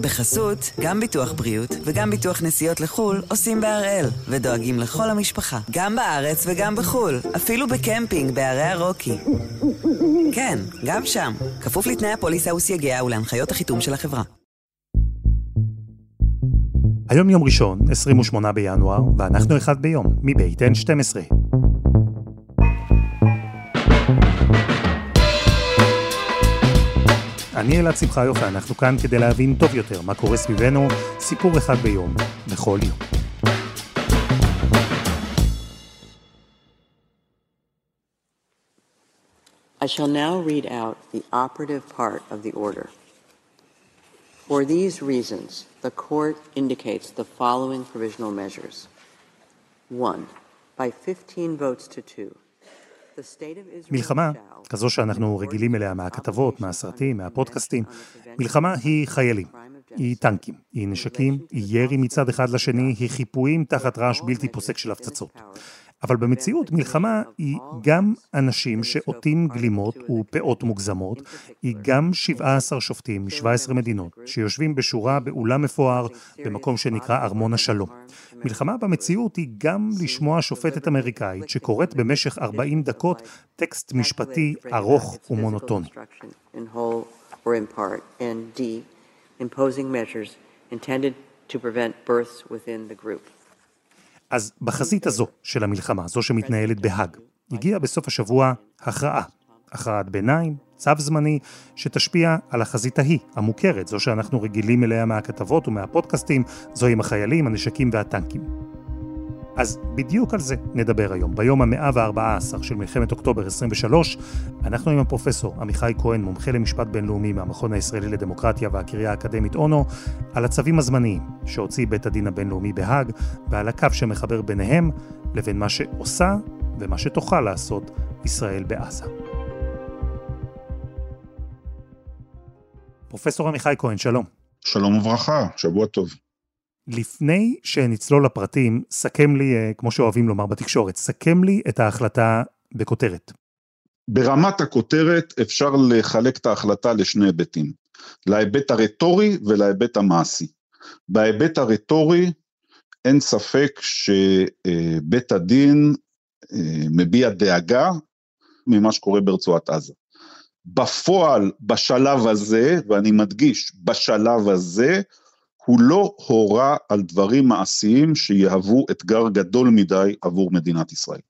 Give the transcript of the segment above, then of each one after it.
בחסות, גם ביטוח בריאות וגם ביטוח נסיעות לחו"ל עושים בהראל, ודואגים לכל המשפחה, גם בארץ וגם בחו"ל, אפילו בקמפינג בערי הרוקי. כן, גם שם, כפוף לתנאי הפוליסה וסייגיה ולהנחיות החיתום של החברה. היום יום ראשון, 28 בינואר, ואנחנו אחד ביום, מבית N12. אני אלעד שמחיוף, ואנחנו כאן כדי להבין טוב יותר מה קורה סביבנו, סיפור אחד ביום, בכל יום. I shall now read out the operative part of the order. For these reasons, the Court indicates the following provisional measures. 1. By 15 votes to 2. מלחמה, כזו שאנחנו רגילים אליה מהכתבות, מהסרטים, מהפודקאסטים, מלחמה היא חיילים, היא טנקים, היא נשקים, היא ירי מצד אחד לשני, היא חיפויים תחת רעש בלתי פוסק של הפצצות. אבל במציאות מלחמה היא גם אנשים שעוטים גלימות ופאות מוגזמות, היא גם 17 שופטים מ-17 מדינות שיושבים בשורה באולם מפואר במקום שנקרא ארמון השלום. מלחמה במציאות היא גם לשמוע שופטת אמריקאית שקוראת במשך 40 דקות טקסט משפטי ארוך ומונוטוני. intended to prevent births within the group. אז בחזית הזו של המלחמה, זו שמתנהלת בהאג, הגיעה בסוף השבוע הכרעה. הכרעת ביניים, צו זמני, שתשפיע על החזית ההיא, המוכרת, זו שאנחנו רגילים אליה מהכתבות ומהפודקאסטים, זו עם החיילים, הנשקים והטנקים. אז בדיוק על זה נדבר היום, ביום המאה וארבעה עשר של מלחמת אוקטובר 23. אנחנו עם הפרופסור עמיחי כהן, מומחה למשפט בינלאומי מהמכון הישראלי לדמוקרטיה והקריה האקדמית אונו, על הצווים הזמניים שהוציא בית הדין הבינלאומי בהאג, ועל הקו שמחבר ביניהם לבין מה שעושה ומה שתוכל לעשות ישראל בעזה. פרופסור עמיחי כהן, שלום. שלום וברכה, שבוע טוב. לפני שנצלול לפרטים, סכם לי, אה, כמו שאוהבים לומר בתקשורת, סכם לי את ההחלטה בכותרת. ברמת הכותרת אפשר לחלק את ההחלטה לשני היבטים, להיבט הרטורי ולהיבט המעשי. בהיבט הרטורי אין ספק שבית הדין אה, מביע דאגה ממה שקורה ברצועת עזה. בפועל, בשלב הזה, ואני מדגיש, בשלב הזה, הוא לא הורה על דברים מעשיים שיהוו אתגר גדול מדי עבור מדינת ישראל.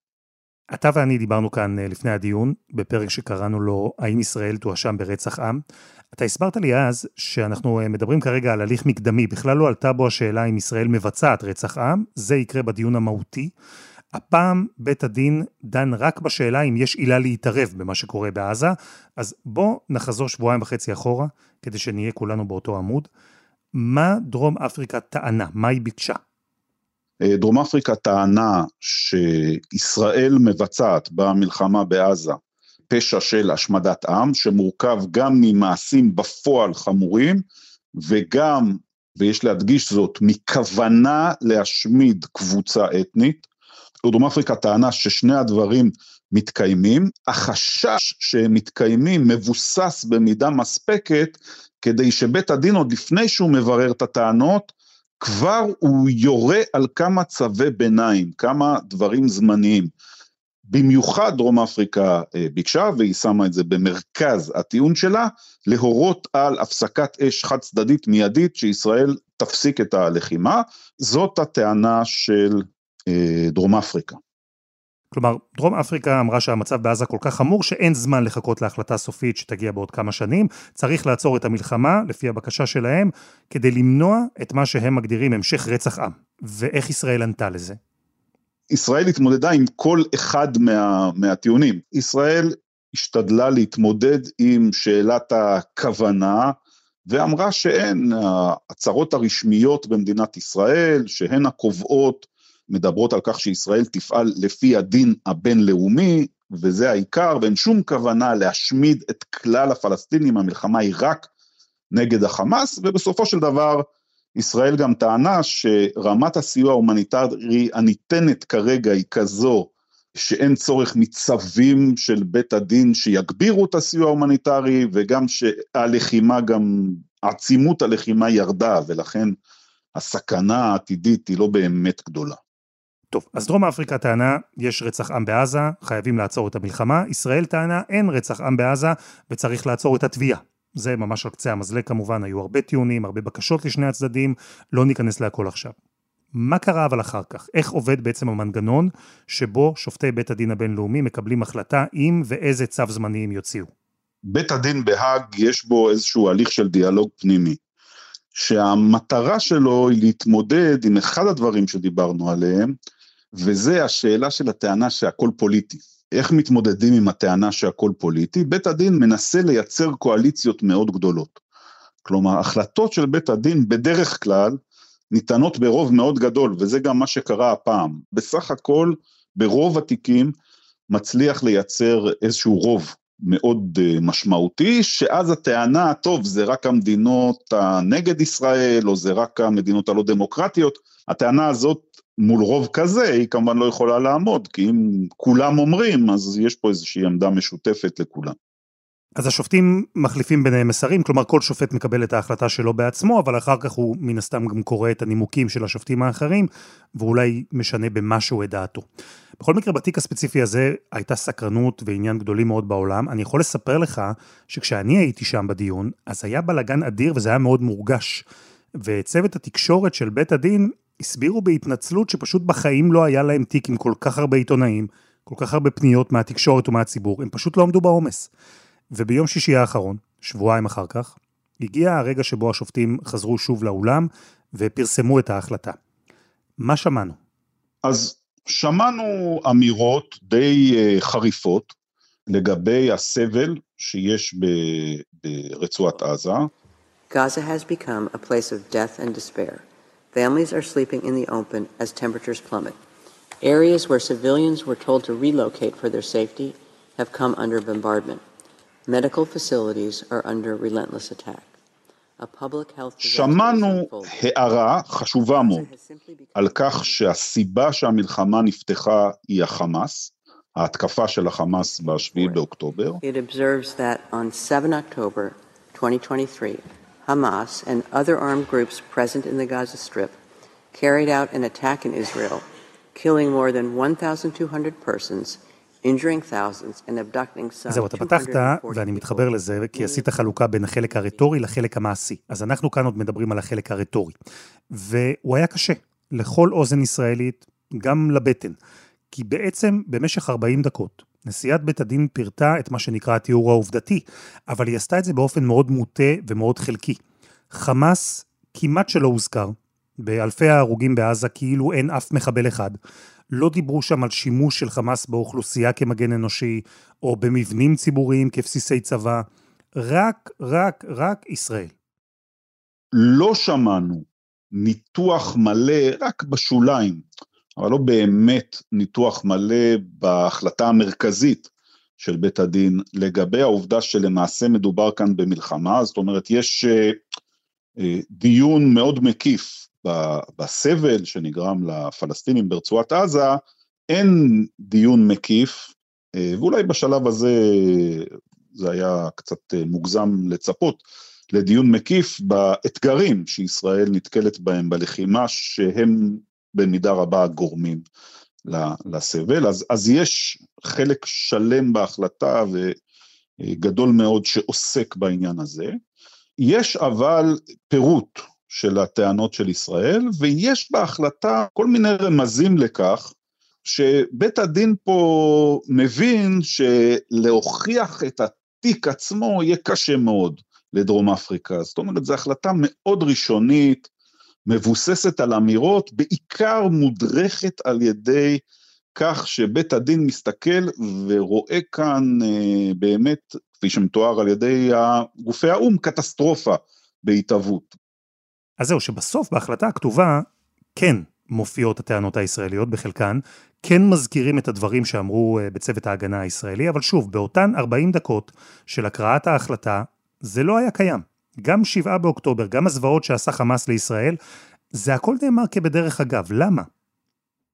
אתה ואני דיברנו כאן אה, לפני הדיון, בפרק שקראנו לו האם ישראל תואשם ברצח עם. אתה הסברת לי אז שאנחנו אה, מדברים כרגע על הליך מקדמי, בכלל לא עלתה בו השאלה אם ישראל מבצעת רצח עם, זה יקרה בדיון המהותי. הפעם בית הדין דן רק בשאלה אם יש עילה להתערב במה שקורה בעזה, אז בוא נחזור שבועיים וחצי אחורה, כדי שנהיה כולנו באותו עמוד. מה דרום אפריקה טענה? מה היא ביקשה? אה, דרום אפריקה טענה שישראל מבצעת במלחמה בעזה פשע של השמדת עם, שמורכב גם ממעשים בפועל חמורים, וגם, ויש להדגיש זאת, מכוונה להשמיד קבוצה אתנית. דרום אפריקה טענה ששני הדברים מתקיימים, החשש שהם מתקיימים מבוסס במידה מספקת כדי שבית הדין עוד לפני שהוא מברר את הטענות, כבר הוא יורה על כמה צווי ביניים, כמה דברים זמניים. במיוחד דרום אפריקה אה, ביקשה, והיא שמה את זה במרכז הטיעון שלה, להורות על הפסקת אש חד צדדית מיידית שישראל תפסיק את הלחימה. זאת הטענה של אה, דרום אפריקה. כלומר, דרום אפריקה אמרה שהמצב בעזה כל כך חמור שאין זמן לחכות להחלטה סופית שתגיע בעוד כמה שנים, צריך לעצור את המלחמה, לפי הבקשה שלהם, כדי למנוע את מה שהם מגדירים המשך רצח עם. ואיך ישראל ענתה לזה? ישראל התמודדה עם כל אחד מה, מהטיעונים. ישראל השתדלה להתמודד עם שאלת הכוונה, ואמרה שהן ההצהרות הרשמיות במדינת ישראל, שהן הקובעות מדברות על כך שישראל תפעל לפי הדין הבינלאומי, וזה העיקר, ואין שום כוונה להשמיד את כלל הפלסטינים, המלחמה היא רק נגד החמאס, ובסופו של דבר ישראל גם טענה שרמת הסיוע ההומניטרי הניתנת כרגע היא כזו שאין צורך מצווים של בית הדין שיגבירו את הסיוע ההומניטרי, וגם שהלחימה גם עצימות הלחימה ירדה, ולכן הסכנה העתידית היא לא באמת גדולה. טוב, אז דרום אפריקה טענה, יש רצח עם בעזה, חייבים לעצור את המלחמה. ישראל טענה, אין רצח עם בעזה וצריך לעצור את התביעה. זה ממש על קצה המזלג כמובן, היו הרבה טיעונים, הרבה בקשות לשני הצדדים, לא ניכנס להכל עכשיו. מה קרה אבל אחר כך? איך עובד בעצם המנגנון שבו שופטי בית הדין הבינלאומי מקבלים החלטה אם ואיזה צו זמני הם יוציאו? בית הדין בהאג יש בו איזשהו הליך של דיאלוג פנימי, שהמטרה שלו היא להתמודד עם אחד הדברים שדיברנו עליהם, וזה השאלה של הטענה שהכל פוליטי. איך מתמודדים עם הטענה שהכל פוליטי? בית הדין מנסה לייצר קואליציות מאוד גדולות. כלומר, החלטות של בית הדין בדרך כלל ניתנות ברוב מאוד גדול, וזה גם מה שקרה הפעם. בסך הכל, ברוב התיקים מצליח לייצר איזשהו רוב מאוד אה, משמעותי, שאז הטענה, טוב, זה רק המדינות הנגד ישראל, או זה רק המדינות הלא דמוקרטיות, הטענה הזאת מול רוב כזה היא כמובן לא יכולה לעמוד, כי אם כולם אומרים, אז יש פה איזושהי עמדה משותפת לכולם. אז השופטים מחליפים ביניהם מסרים, כלומר כל שופט מקבל את ההחלטה שלו בעצמו, אבל אחר כך הוא מן הסתם גם קורא את הנימוקים של השופטים האחרים, ואולי משנה במשהו את דעתו. בכל מקרה, בתיק הספציפי הזה הייתה סקרנות ועניין גדולים מאוד בעולם. אני יכול לספר לך שכשאני הייתי שם בדיון, אז היה בלאגן אדיר וזה היה מאוד מורגש. וצוות התקשורת של בית הדין הסבירו בהתנצלות שפשוט בחיים לא היה להם תיק עם כל כך הרבה עיתונאים, כל כך הרבה פניות מהתקשורת ומהציבור, הם פשוט לא עמדו בעומס. וביום שישי האחרון, שבועיים אחר כך, הגיע הרגע שבו השופטים חזרו שוב לאולם ופרסמו את ההחלטה. מה שמענו? אז שמענו אמירות די uh, חריפות לגבי הסבל שיש ברצועת עזה. Gaza has become a place of death and despair. Families are sleeping in the open as temperatures plummet. Areas where civilians were told to relocate for their safety have come under bombardment. Medical facilities are under relentless attack. שמענו הערה חשובה מאוד על כך שהסיבה שהמלחמה נפתחה היא החמאס, ההתקפה של החמאס ב-7 באוקטובר. It observes that on 7 October 2023, Hamas and other armed groups present in the Gaza Strip carried out an attack in Israel, killing more than 1,200 persons זהו, אתה פתחת, ואני מתחבר לזה, כי עשית חלוקה בין החלק הרטורי לחלק המעשי. אז אנחנו כאן עוד מדברים על החלק הרטורי. והוא היה קשה, לכל אוזן ישראלית, גם לבטן. כי בעצם, במשך 40 דקות, נשיאת בית הדין פירטה את מה שנקרא התיאור העובדתי, אבל היא עשתה את זה באופן מאוד מוטה ומאוד חלקי. חמאס כמעט שלא הוזכר, באלפי ההרוגים בעזה כאילו אין אף מחבל אחד. לא דיברו שם על שימוש של חמאס באוכלוסייה כמגן אנושי, או במבנים ציבוריים כבסיסי צבא. רק, רק, רק ישראל. לא שמענו ניתוח מלא, רק בשוליים, אבל לא באמת ניתוח מלא בהחלטה המרכזית של בית הדין לגבי העובדה שלמעשה מדובר כאן במלחמה, זאת אומרת יש אה, אה, דיון מאוד מקיף בסבל שנגרם לפלסטינים ברצועת עזה, אין דיון מקיף, אה, ואולי בשלב הזה זה היה קצת מוגזם לצפות, לדיון מקיף באתגרים שישראל נתקלת בהם בלחימה, שהם במידה רבה גורמים לסבל. אז, אז יש חלק שלם בהחלטה וגדול מאוד שעוסק בעניין הזה. יש אבל פירוט של הטענות של ישראל, ויש בהחלטה כל מיני רמזים לכך שבית הדין פה מבין שלהוכיח את התיק עצמו יהיה קשה מאוד לדרום אפריקה. זאת אומרת, זו החלטה מאוד ראשונית, מבוססת על אמירות, בעיקר מודרכת על ידי כך שבית הדין מסתכל ורואה כאן אה, באמת, כפי שמתואר על ידי גופי האו"ם, קטסטרופה בהתהוות. אז זהו, שבסוף בהחלטה הכתובה, כן מופיעות הטענות הישראליות בחלקן, כן מזכירים את הדברים שאמרו אה, בצוות ההגנה הישראלי, אבל שוב, באותן 40 דקות של הקראת ההחלטה, זה לא היה קיים. גם 7 באוקטובר, גם הזוועות שעשה חמאס לישראל, זה הכל נאמר כבדרך אגב, למה?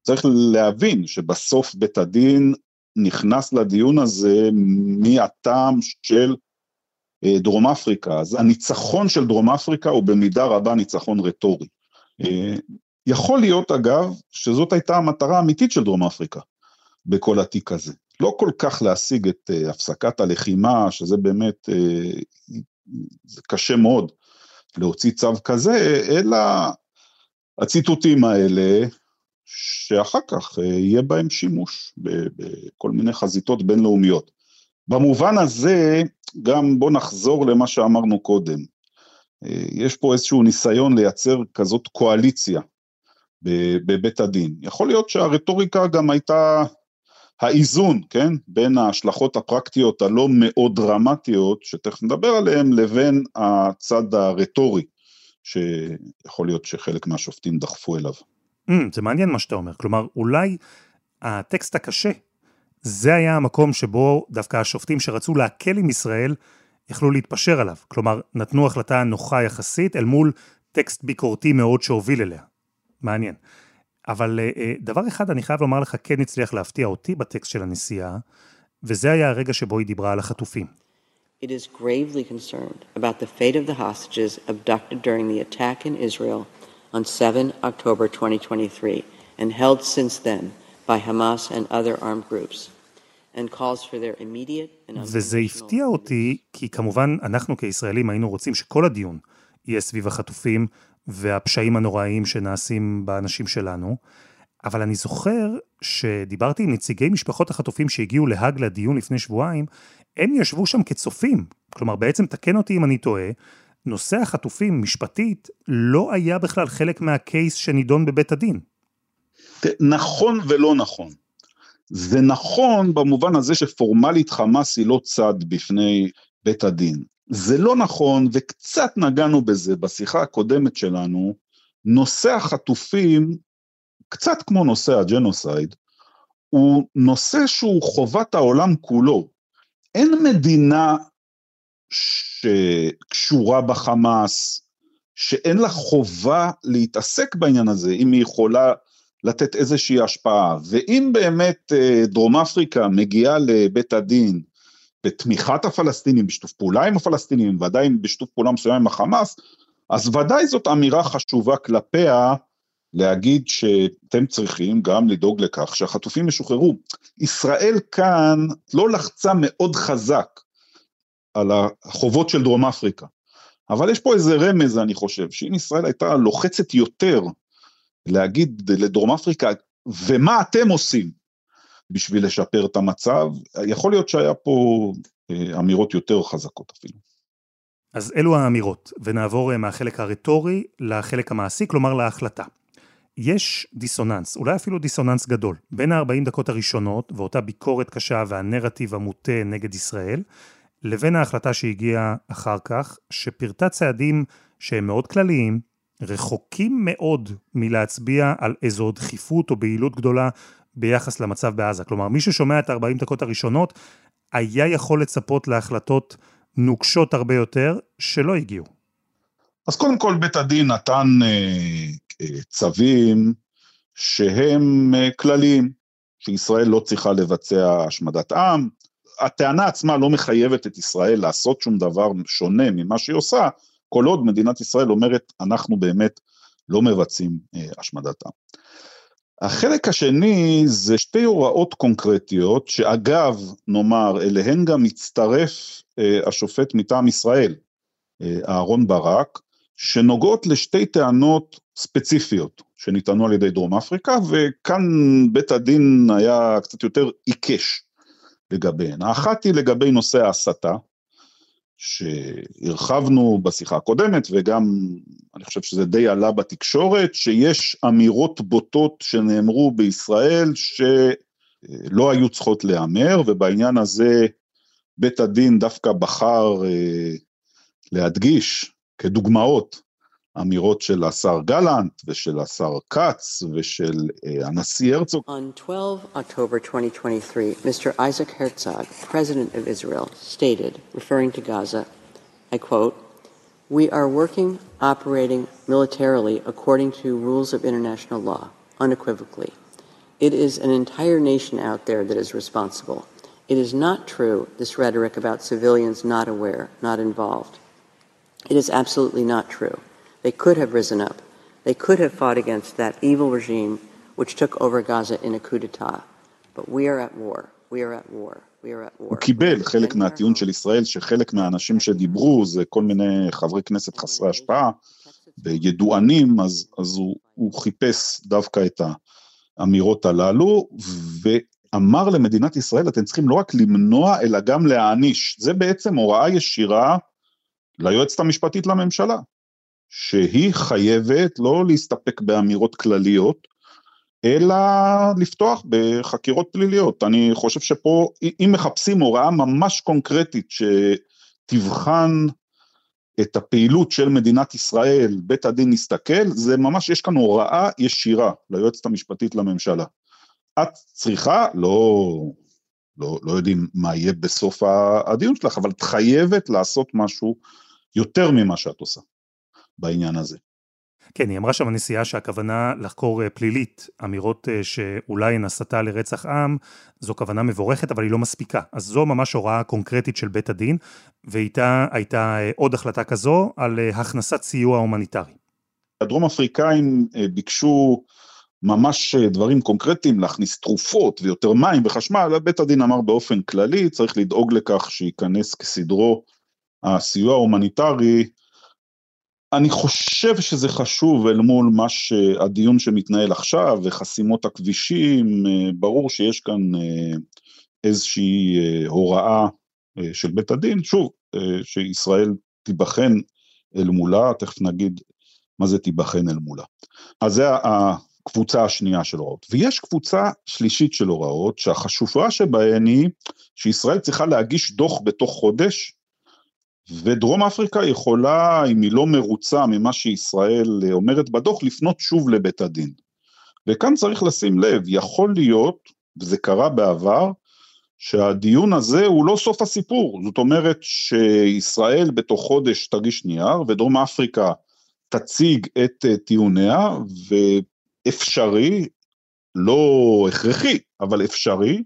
צריך להבין שבסוף בית הדין נכנס לדיון הזה מהטעם של אה, דרום אפריקה, אז הניצחון של דרום אפריקה הוא במידה רבה ניצחון רטורי. אה, יכול להיות אגב שזאת הייתה המטרה האמיתית של דרום אפריקה בכל התיק הזה. לא כל כך להשיג את uh, הפסקת הלחימה, שזה באמת, קשה מאוד להוציא צו כזה, אלא הציטוטים האלה, שאחר כך uh, יהיה בהם שימוש בכל מיני חזיתות בינלאומיות. במובן הזה, גם בוא נחזור למה שאמרנו קודם. יש פה איזשהו ניסיון לייצר כזאת קואליציה בבית הדין. יכול להיות שהרטוריקה גם הייתה האיזון, כן, בין ההשלכות הפרקטיות הלא מאוד דרמטיות, שתכף נדבר עליהן, לבין הצד הרטורי, שיכול להיות שחלק מהשופטים דחפו אליו. Mm, זה מעניין מה שאתה אומר, כלומר, אולי הטקסט הקשה, זה היה המקום שבו דווקא השופטים שרצו להקל עם ישראל, יכלו להתפשר עליו. כלומר, נתנו החלטה נוחה יחסית אל מול טקסט ביקורתי מאוד שהוביל אליה. מעניין. אבל uh, דבר אחד אני חייב לומר לך כן הצליח להפתיע אותי בטקסט של הנשיאה, וזה היה הרגע שבו היא דיברה על החטופים. It is gravely concerned about the fate of the hostages abducted during the attack in Israel on 7 October 2023 and held since then by Hamas and other armed groups. and calls for their immediate and וזה הפתיע אותי, כי כמובן אנחנו כישראלים היינו רוצים שכל הדיון יהיה סביב החטופים והפשעים הנוראיים שנעשים באנשים שלנו. אבל אני זוכר שדיברתי עם נציגי משפחות החטופים שהגיעו להאג לדיון לפני שבועיים, הם ישבו שם כצופים. כלומר, בעצם תקן אותי אם אני טועה, נושא החטופים משפטית לא היה בכלל חלק מהקייס שנידון בבית הדין. נכון ולא נכון. זה נכון במובן הזה שפורמלית חמאס היא לא צד בפני בית הדין. זה לא נכון, וקצת נגענו בזה בשיחה הקודמת שלנו, נושא החטופים, קצת כמו נושא הג'נוסייד, הוא נושא שהוא חובת העולם כולו. אין מדינה שקשורה בחמאס, שאין לה חובה להתעסק בעניין הזה, אם היא יכולה לתת איזושהי השפעה. ואם באמת אה, דרום אפריקה מגיעה לבית הדין בתמיכת הפלסטינים, בשיתוף פעולה עם הפלסטינים, ודאי בשיתוף פעולה מסוים עם החמאס, אז ודאי זאת אמירה חשובה כלפיה להגיד שאתם צריכים גם לדאוג לכך שהחטופים ישוחררו. ישראל כאן לא לחצה מאוד חזק על החובות של דרום אפריקה, אבל יש פה איזה רמז, אני חושב, שאם ישראל הייתה לוחצת יותר להגיד לדרום אפריקה, ומה אתם עושים בשביל לשפר את המצב, יכול להיות שהיה פה אה, אמירות יותר חזקות אפילו. אז אלו האמירות, ונעבור אה, מהחלק הרטורי לחלק המעשי, כלומר להחלטה. יש דיסוננס, אולי אפילו דיסוננס גדול, בין ה-40 דקות הראשונות ואותה ביקורת קשה והנרטיב המוטה נגד ישראל, לבין ההחלטה שהגיעה אחר כך, שפרטה צעדים שהם מאוד כלליים, רחוקים מאוד מלהצביע על איזו דחיפות או בהילות גדולה ביחס למצב בעזה. כלומר, מי ששומע את 40 דקות הראשונות, היה יכול לצפות להחלטות נוקשות הרבה יותר, שלא הגיעו. אז קודם כל בית הדין נתן אה, אה, צווים שהם אה, כלליים, שישראל לא צריכה לבצע השמדת עם. הטענה עצמה לא מחייבת את ישראל לעשות שום דבר שונה ממה שהיא עושה, כל עוד מדינת ישראל אומרת, אנחנו באמת לא מבצעים אה, השמדת עם. החלק השני זה שתי הוראות קונקרטיות, שאגב, נאמר, אליהן גם מצטרף אה, השופט מטעם ישראל, אה, אהרון ברק, שנוגעות לשתי טענות ספציפיות שניתנו על ידי דרום אפריקה, וכאן בית הדין היה קצת יותר עיקש לגביהן. האחת היא לגבי נושא ההסתה, שהרחבנו בשיחה הקודמת, וגם אני חושב שזה די עלה בתקשורת, שיש אמירות בוטות שנאמרו בישראל שלא היו צריכות להיאמר, ובעניין הזה בית הדין דווקא בחר אה, להדגיש כדוגמאות אמירות של השר גלנט ושל השר כץ ושל הנשיא הרצוג. On 12 October 2023, Mr. Isaac Herzog, President of Israel, stated, referring to Gaza, I quote, We are working, operating militarily according to rules of international law, unequivocally. It is an entire nation out there that is responsible, It is not true, this rhetoric about civilians not aware, not involved. It is absolutely not true. They could have risen up. They could have fought against that evil regime which took over Gaza in a coup d'etat. But we are at war. We are at war. הוא קיבל חלק מהטיעון של ישראל, שחלק מהאנשים שדיברו זה כל מיני חברי כנסת חסרי השפעה וידוענים, אז, אז הוא, הוא חיפש דווקא את האמירות הללו, ואמר למדינת ישראל, אתם צריכים לא רק למנוע, אלא גם להעניש. זה בעצם הוראה ישירה ליועצת המשפטית לממשלה, שהיא חייבת לא להסתפק באמירות כלליות, אלא לפתוח בחקירות פליליות. אני חושב שפה, אם מחפשים הוראה ממש קונקרטית שתבחן את הפעילות של מדינת ישראל, בית הדין יסתכל, זה ממש, יש כאן הוראה ישירה ליועצת המשפטית לממשלה. את צריכה, לא, לא, לא יודעים מה יהיה בסוף הדיון שלך, אבל את חייבת לעשות משהו יותר ממה שאת עושה בעניין הזה. כן, היא אמרה שם הנשיאה שהכוונה לחקור אה, פלילית, אמירות אה, שאולי הן הסתה לרצח עם, זו כוונה מבורכת, אבל היא לא מספיקה. אז זו ממש הוראה קונקרטית של בית הדין, ואיתה הייתה אה, עוד החלטה כזו על הכנסת סיוע הומניטרי. הדרום אפריקאים ביקשו ממש דברים קונקרטיים, להכניס תרופות ויותר מים וחשמל, בית הדין אמר באופן כללי, צריך לדאוג לכך שייכנס כסדרו הסיוע ההומניטרי אני חושב שזה חשוב אל מול מה שהדיון שמתנהל עכשיו וחסימות הכבישים, אה, ברור שיש כאן אה, איזושהי אה, הוראה של בית הדין, שוב, שישראל תיבחן אל מולה, תכף נגיד מה זה תיבחן אל מולה. אז זה הקבוצה השנייה של הוראות. ויש קבוצה שלישית של הוראות, שהחשובה שבהן היא שישראל צריכה להגיש דוח בתוך חודש ודרום אפריקה יכולה, אם היא לא מרוצה ממה שישראל אומרת בדוח, לפנות שוב לבית הדין. וכאן צריך לשים לב, יכול להיות, וזה קרה בעבר, שהדיון הזה הוא לא סוף הסיפור, זאת אומרת שישראל בתוך חודש תגיש נייר ודרום אפריקה תציג את טיעוניה ואפשרי, לא הכרחי, אבל אפשרי,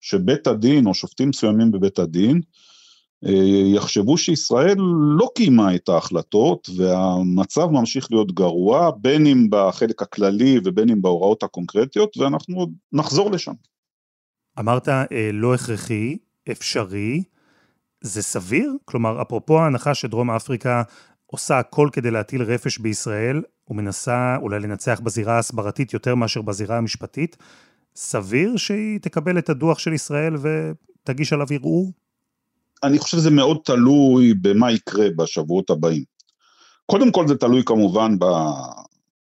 שבית הדין או שופטים מסוימים בבית הדין אה, יחשבו שישראל לא קיימה את ההחלטות והמצב ממשיך להיות גרוע, בין אם בחלק הכללי ובין אם בהוראות הקונקרטיות, ואנחנו עוד נחזור לשם. אמרת אה, לא הכרחי, אפשרי, זה סביר? כלומר, אפרופו ההנחה שדרום אפריקה עושה הכל כדי להטיל רפש בישראל, ומנסה אולי לנצח בזירה ההסברתית יותר מאשר בזירה המשפטית, סביר שהיא תקבל את הדוח של ישראל ותגיש עליו ערעור? אני חושב שזה מאוד תלוי במה יקרה בשבועות הבאים. קודם כל זה תלוי כמובן ב,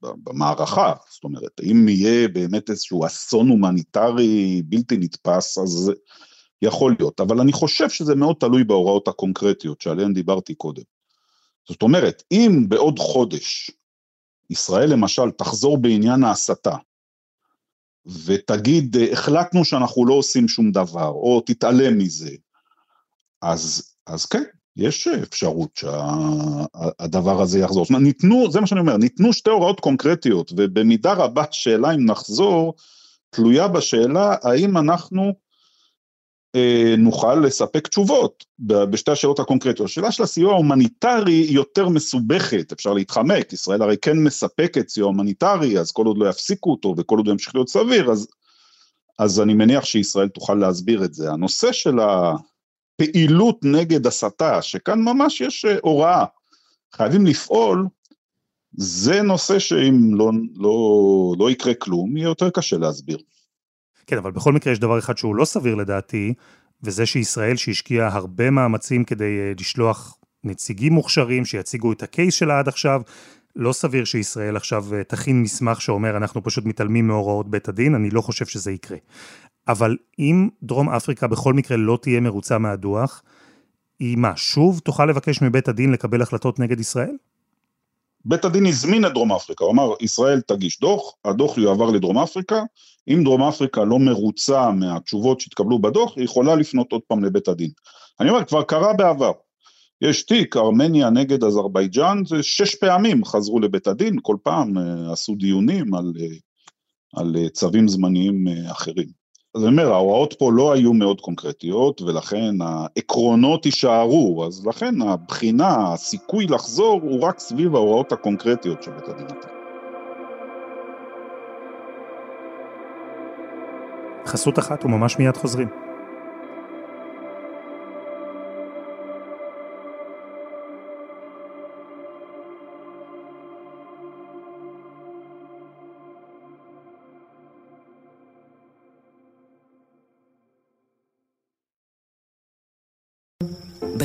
במערכה, זאת אומרת, אם יהיה באמת איזשהו אסון הומניטרי בלתי נתפס, אז יכול להיות, אבל אני חושב שזה מאוד תלוי בהוראות הקונקרטיות שעליהן דיברתי קודם. זאת אומרת, אם בעוד חודש ישראל למשל תחזור בעניין ההסתה, ותגיד, החלטנו שאנחנו לא עושים שום דבר, או תתעלם מזה, אז, אז כן, יש אפשרות שהדבר הזה יחזור. זאת אומרת, ניתנו, זה מה שאני אומר, ניתנו שתי הוראות קונקרטיות, ובמידה רבה שאלה אם נחזור, תלויה בשאלה האם אנחנו אה, נוכל לספק תשובות בשתי השאלות הקונקרטיות. השאלה של הסיוע ההומניטרי היא יותר מסובכת, אפשר להתחמק, ישראל הרי כן מספקת סיוע הומניטרי, אז כל עוד לא יפסיקו אותו וכל עוד הוא ימשיך להיות סביר, אז, אז אני מניח שישראל תוכל להסביר את זה. הנושא של ה... פעילות נגד הסתה, שכאן ממש יש אה, הוראה, חייבים לפעול, זה נושא שאם לא, לא, לא יקרה כלום, יהיה יותר קשה להסביר. כן, אבל בכל מקרה יש דבר אחד שהוא לא סביר לדעתי, וזה שישראל שהשקיעה הרבה מאמצים כדי אה, לשלוח נציגים מוכשרים שיציגו את הקייס שלה עד עכשיו, לא סביר שישראל עכשיו אה, תכין מסמך שאומר אנחנו פשוט מתעלמים מהוראות בית הדין, אני לא חושב שזה יקרה. אבל אם דרום אפריקה בכל מקרה לא תהיה מרוצה מהדוח, היא מה, שוב תוכל לבקש מבית הדין לקבל החלטות נגד ישראל? בית הדין הזמין את דרום אפריקה, הוא אמר, ישראל תגיש דוח, הדוח יועבר לדרום אפריקה, אם דרום אפריקה לא מרוצה מהתשובות שהתקבלו בדוח, היא יכולה לפנות עוד פעם לבית הדין. אני אומר, כבר קרה בעבר. יש תיק, ארמניה נגד אזרבייג'אן, זה שש פעמים חזרו לבית הדין, כל פעם uh, עשו דיונים על, uh, על uh, צווים זמניים אחרים. אז אני אומר, ההוראות פה לא היו מאוד קונקרטיות, ולכן העקרונות יישארו, אז לכן הבחינה, הסיכוי לחזור, הוא רק סביב ההוראות הקונקרטיות של בית הדין נתן. חסות אחת וממש מיד חוזרים.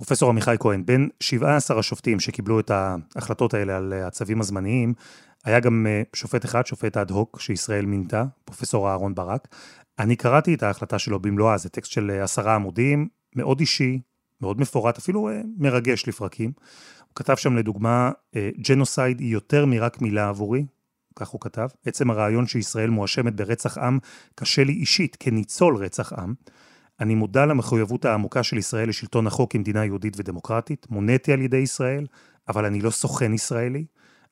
פרופסור עמיחי כהן, בין 17 השופטים שקיבלו את ההחלטות האלה על הצווים הזמניים, היה גם אה, שופט אחד, שופט אד הוק, שישראל מינתה, פרופסור אהרון ברק. אני קראתי את ההחלטה שלו במלואה, זה טקסט של אה, עשרה עמודים, מאוד אישי, מאוד מפורט, אפילו אה, מרגש לפרקים. הוא כתב שם לדוגמה, ג'נוסייד היא יותר מרק מילה עבורי, כך הוא כתב. עצם הרעיון שישראל מואשמת ברצח עם קשה לי אישית כניצול רצח עם. אני מודע למחויבות העמוקה של ישראל לשלטון החוק כמדינה יהודית ודמוקרטית, מוניתי על ידי ישראל, אבל אני לא סוכן ישראלי.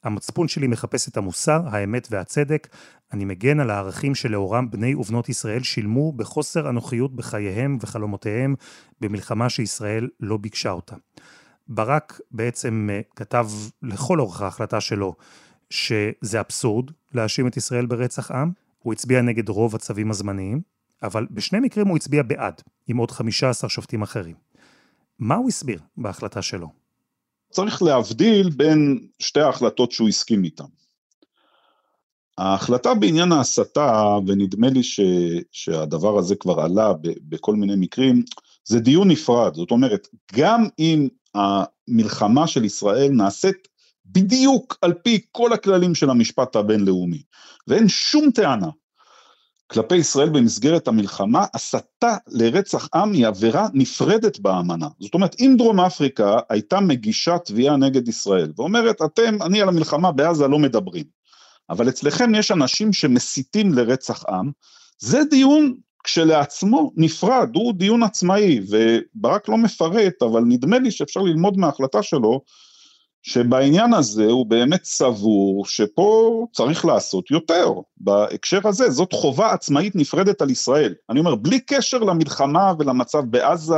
המצפון שלי מחפש את המוסר, האמת והצדק. אני מגן על הערכים שלאורם בני ובנות ישראל שילמו בחוסר אנוכיות בחייהם וחלומותיהם במלחמה שישראל לא ביקשה אותה. ברק בעצם אה, כתב לכל אורך ההחלטה שלו שזה אבסורד להאשים את ישראל ברצח עם. הוא הצביע נגד רוב הצווים הזמניים, אבל בשני מקרים הוא הצביע בעד, עם עוד 15 שופטים אחרים. מה הוא הסביר בהחלטה שלו? צריך להבדיל בין שתי ההחלטות שהוא הסכים איתן. ההחלטה בעניין ההסתה, ונדמה לי ש, שהדבר הזה כבר עלה ב, בכל מיני מקרים, זה דיון נפרד. זאת אומרת, גם אם המלחמה של ישראל נעשית בדיוק על פי כל הכללים של המשפט הבינלאומי, ואין שום טענה כלפי ישראל במסגרת המלחמה, הסתה לרצח עם היא עבירה נפרדת באמנה. זאת אומרת, אם דרום אפריקה הייתה מגישה תביעה נגד ישראל, ואומרת, אתם, אני על המלחמה בעזה לא מדברים, אבל אצלכם יש אנשים שמסיתים לרצח עם, זה דיון כשלעצמו נפרד, הוא דיון עצמאי, וברק לא מפרט, אבל נדמה לי שאפשר ללמוד מההחלטה שלו, שבעניין הזה הוא באמת סבור שפה צריך לעשות יותר. בהקשר הזה, זאת חובה עצמאית נפרדת על ישראל. אני אומר, בלי קשר למלחמה ולמצב בעזה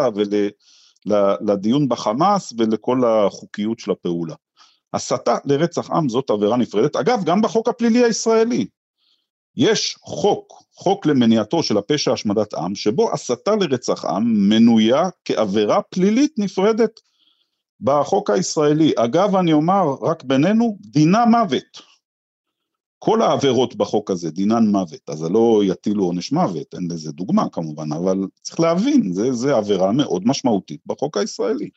ולדיון בחמאס ולכל החוקיות של הפעולה. הסתה לרצח עם זאת עבירה נפרדת. אגב, גם בחוק הפלילי הישראלי. יש חוק, חוק למניעתו של הפשע השמדת עם, שבו הסתה לרצח עם מנויה כעבירה פלילית נפרדת בחוק הישראלי. אגב, אני אומר, רק בינינו, דינה מוות. כל העבירות בחוק הזה דינן מוות, אז לא יטילו עונש מוות, אין לזה דוגמה כמובן, אבל צריך להבין, זה, זה עבירה מאוד משמעותית בחוק הישראלי.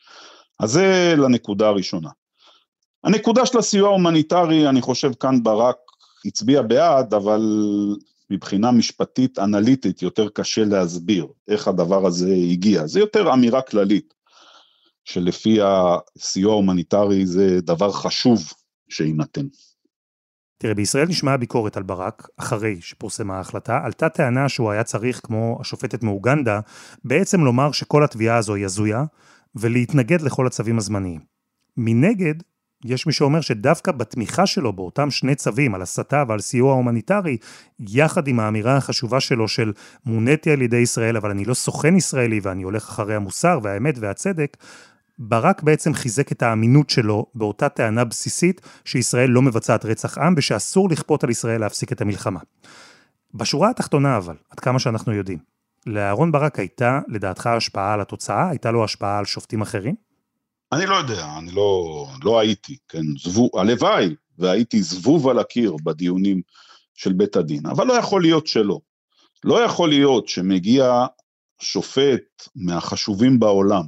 אז זה לנקודה הראשונה. הנקודה של הסיוע ההומניטרי, אני חושב כאן ברק הצביע בעד, אבל מבחינה משפטית אנליטית יותר קשה להסביר איך הדבר הזה הגיע. זה יותר אמירה כללית. שלפי הסיוע ההומניטרי זה דבר חשוב שיינתן. תראה, בישראל נשמעה ביקורת על ברק, אחרי שפורסמה ההחלטה, עלתה טענה שהוא היה צריך, כמו השופטת מאוגנדה, בעצם לומר שכל התביעה הזו היא הזויה, ולהתנגד לכל הצווים הזמניים. מנגד, יש מי שאומר שדווקא בתמיכה שלו באותם שני צווים על הסתה ועל סיוע הומניטרי, יחד עם האמירה החשובה שלו של מוניתי על ידי ישראל, אבל אני לא סוכן ישראלי ואני הולך אחרי המוסר והאמת והצדק, ברק בעצם חיזק את האמינות שלו באותה טענה בסיסית שישראל לא מבצעת רצח עם ושאסור לכפות על ישראל להפסיק את המלחמה. בשורה התחתונה אבל, עד כמה שאנחנו יודעים, לאהרון ברק הייתה לדעתך השפעה על התוצאה? הייתה לו השפעה על שופטים אחרים? אני לא יודע, אני לא, לא הייתי, כן, זבוב, הלוואי והייתי זבוב על הקיר בדיונים של בית הדין, אבל לא יכול להיות שלא. לא יכול להיות שמגיע שופט מהחשובים בעולם,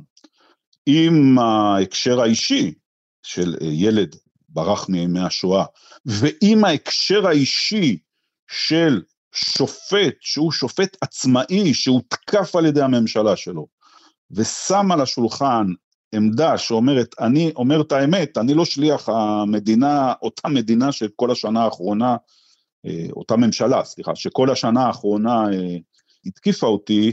עם ההקשר האישי של אה, ילד ברח מימי השואה, ועם ההקשר האישי של שופט, שהוא שופט עצמאי, שהותקף על ידי הממשלה שלו, ושם על השולחן עמדה שאומרת, אני אומר את האמת, אני לא שליח המדינה, אותה מדינה שכל השנה האחרונה, אה, אותה ממשלה, סליחה, שכל השנה האחרונה אה, התקיפה אותי,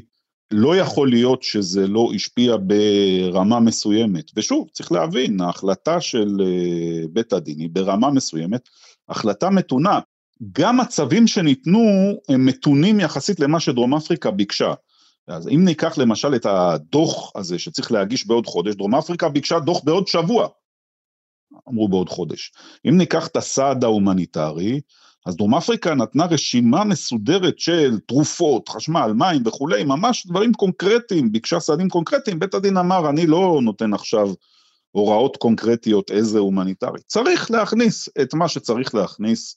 לא יכול להיות שזה לא השפיע ברמה מסוימת. ושוב, צריך להבין, ההחלטה של אה, בית הדין היא ברמה מסוימת, החלטה מתונה. גם הצווים שניתנו הם מתונים יחסית למה שדרום אפריקה ביקשה. אז אם ניקח למשל את הדוח הזה שצריך להגיש בעוד חודש, דרום אפריקה ביקשה דוח בעוד שבוע, אמרו בעוד חודש. אם ניקח את הסעד ההומניטרי, אז דרום אפריקה נתנה רשימה מסודרת של תרופות, חשמל, מים וכולי, ממש דברים קונקרטיים, ביקשה סעדים קונקרטיים, בית הדין אמר, אני לא נותן עכשיו הוראות קונקרטיות איזה הומניטרי. צריך להכניס את מה שצריך להכניס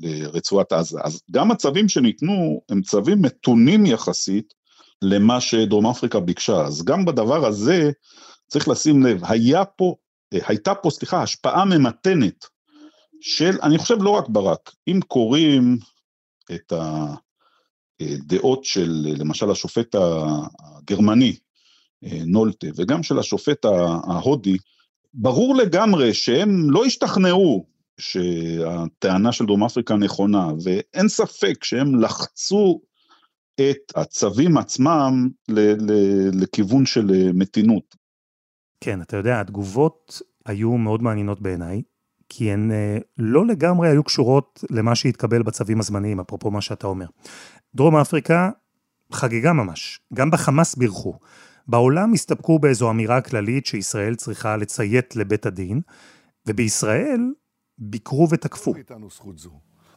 לרצועת עזה. אז גם הצווים שניתנו הם צווים מתונים יחסית למה שדרום אפריקה ביקשה. אז גם בדבר הזה צריך לשים לב, היה פה, הייתה פה, סליחה, השפעה ממתנת של, אני חושב לא רק ברק, אם קוראים את הדעות של למשל השופט הגרמני, נולטה, וגם של השופט ההודי, ברור לגמרי שהם לא השתכנעו שהטענה של דרום אפריקה נכונה, ואין ספק שהם לחצו את הצווים עצמם ל- ל- לכיוון של מתינות. כן, אתה יודע, התגובות היו מאוד מעניינות בעיניי, כי הן אה, לא לגמרי היו קשורות למה שהתקבל בצווים הזמניים, אפרופו מה שאתה אומר. דרום אפריקה חגיגה ממש, גם בחמאס בירכו. בעולם הסתפקו באיזו אמירה כללית שישראל צריכה לציית לבית הדין, ובישראל ביקרו ותקפו.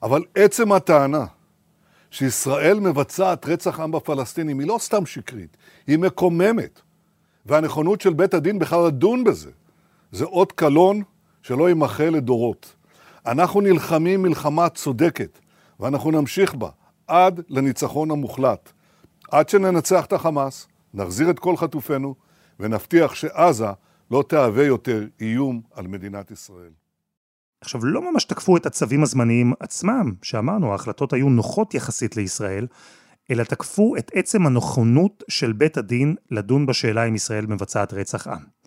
אבל עצם הטענה שישראל מבצעת רצח עם בפלסטינים היא לא סתם שקרית, היא מקוממת. והנכונות של בית הדין בכלל לדון בזה, זה אות קלון שלא יימחה לדורות. אנחנו נלחמים מלחמה צודקת, ואנחנו נמשיך בה עד לניצחון המוחלט. עד שננצח את החמאס, נחזיר את כל חטופינו, ונבטיח שעזה לא תהווה יותר איום על מדינת ישראל. עכשיו, לא ממש תקפו את הצווים הזמניים עצמם, שאמרנו, ההחלטות היו נוחות יחסית לישראל, אלא תקפו את עצם הנכונות של בית הדין לדון בשאלה אם ישראל מבצעת רצח עם.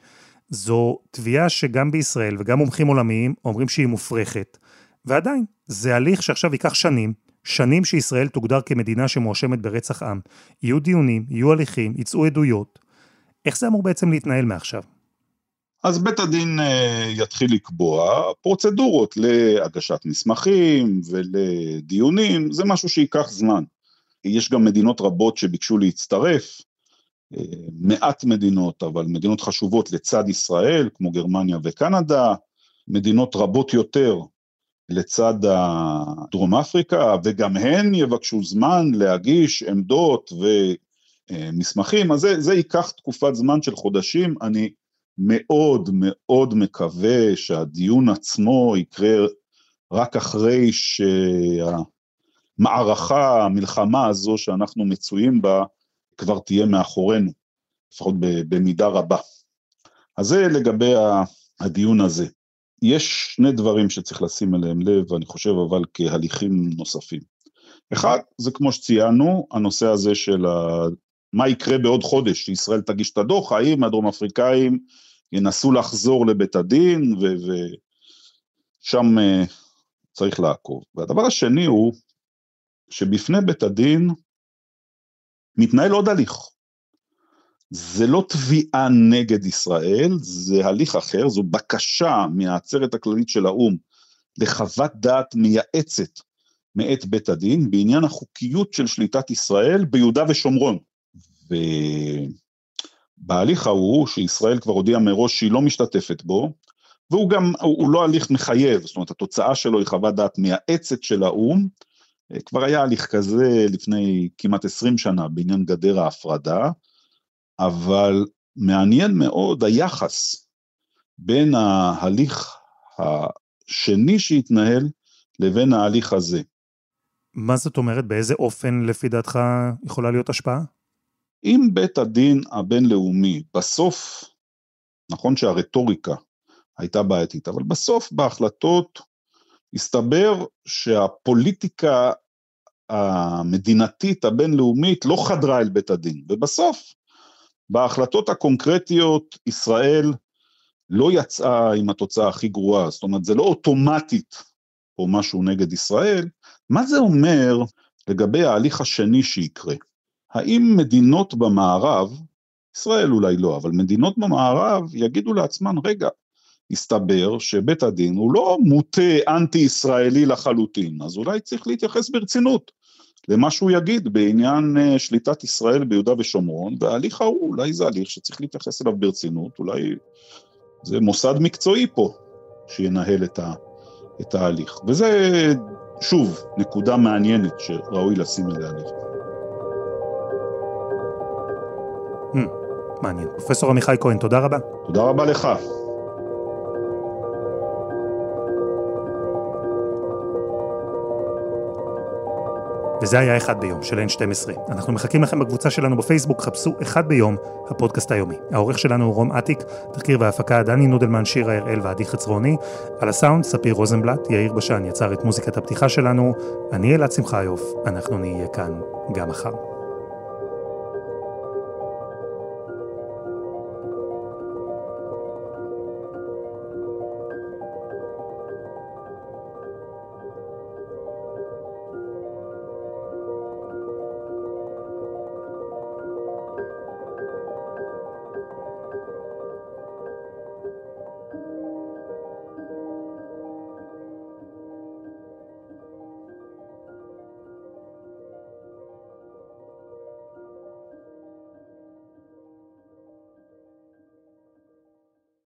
זו תביעה שגם בישראל וגם מומחים עולמיים אומרים שהיא מופרכת, ועדיין, זה הליך שעכשיו ייקח שנים, שנים שישראל תוגדר כמדינה שמואשמת ברצח עם. יהיו דיונים, יהיו הליכים, יצאו עדויות. איך זה אמור בעצם להתנהל מעכשיו? אז בית הדין אה, יתחיל לקבוע פרוצדורות להגשת מסמכים ולדיונים, זה משהו שייקח זמן. יש גם מדינות רבות שביקשו להצטרף, מעט מדינות, אבל מדינות חשובות לצד ישראל, כמו גרמניה וקנדה, מדינות רבות יותר לצד דרום אפריקה, וגם הן יבקשו זמן להגיש עמדות ומסמכים, אז זה, זה ייקח תקופת זמן של חודשים, אני מאוד מאוד מקווה שהדיון עצמו יקרה רק אחרי שהמערכה, המלחמה הזו שאנחנו מצויים בה, כבר תהיה מאחורינו, לפחות במידה רבה. אז זה לגבי הדיון הזה. יש שני דברים שצריך לשים אליהם לב, ואני חושב אבל כהליכים נוספים. אחד, זה כמו שציינו, הנושא הזה של ה... מה יקרה בעוד חודש, שישראל תגיש את הדוח, האם הדרום אפריקאים ינסו לחזור לבית הדין, ושם uh, צריך לעקוב. והדבר השני הוא, שבפני בית הדין מתנהל עוד הליך. זה לא תביעה נגד ישראל, זה הליך אחר, זו בקשה מהעצרת הכללית של האו"ם לחוות דעת מייעצת מאת בית הדין בעניין החוקיות של שליטת ישראל ביהודה ושומרון. ובהליך ההוא, שישראל כבר הודיעה מראש שהיא לא משתתפת בו, והוא גם, הוא לא הליך מחייב, זאת אומרת התוצאה שלו היא חוות דעת מייעצת של האו"ם, כבר היה הליך כזה לפני כמעט 20 שנה בעניין גדר ההפרדה, אבל מעניין מאוד היחס בין ההליך השני שהתנהל לבין ההליך הזה. מה זאת אומרת? באיזה אופן לפי דעתך יכולה להיות השפעה? אם בית הדין הבינלאומי בסוף, נכון שהרטוריקה הייתה בעייתית, אבל בסוף בהחלטות הסתבר שהפוליטיקה המדינתית הבינלאומית לא חדרה אל בית הדין, ובסוף בהחלטות הקונקרטיות ישראל לא יצאה עם התוצאה הכי גרועה, זאת אומרת זה לא אוטומטית או משהו נגד ישראל, מה זה אומר לגבי ההליך השני שיקרה? האם מדינות במערב, ישראל אולי לא, אבל מדינות במערב יגידו לעצמן, רגע, הסתבר שבית הדין הוא לא מוטה אנטי-ישראלי לחלוטין, אז אולי צריך להתייחס ברצינות למה שהוא יגיד בעניין אה, שליטת ישראל ביהודה ושומרון, וההליך ההוא, אולי זה הליך שצריך להתייחס אליו ברצינות, אולי זה מוסד מקצועי פה שינהל את, ה, את ההליך. וזה, שוב, נקודה מעניינת שראוי לשים אליה לב. Hmm, מעניין. פרופסור עמיחי כהן, תודה רבה. תודה רבה לך. וזה היה אחד ביום של N12. אנחנו מחכים לכם בקבוצה שלנו בפייסבוק, חפשו אחד ביום, הפודקאסט היומי. העורך שלנו הוא רום אטיק, תחקיר והפקה דני נודלמן, שירה הראל ועדי חצרוני. על הסאונד, ספיר רוזנבלט, יאיר בשן יצר את מוזיקת הפתיחה שלנו. אני אלעד שמחיוף, אנחנו נהיה כאן גם מחר.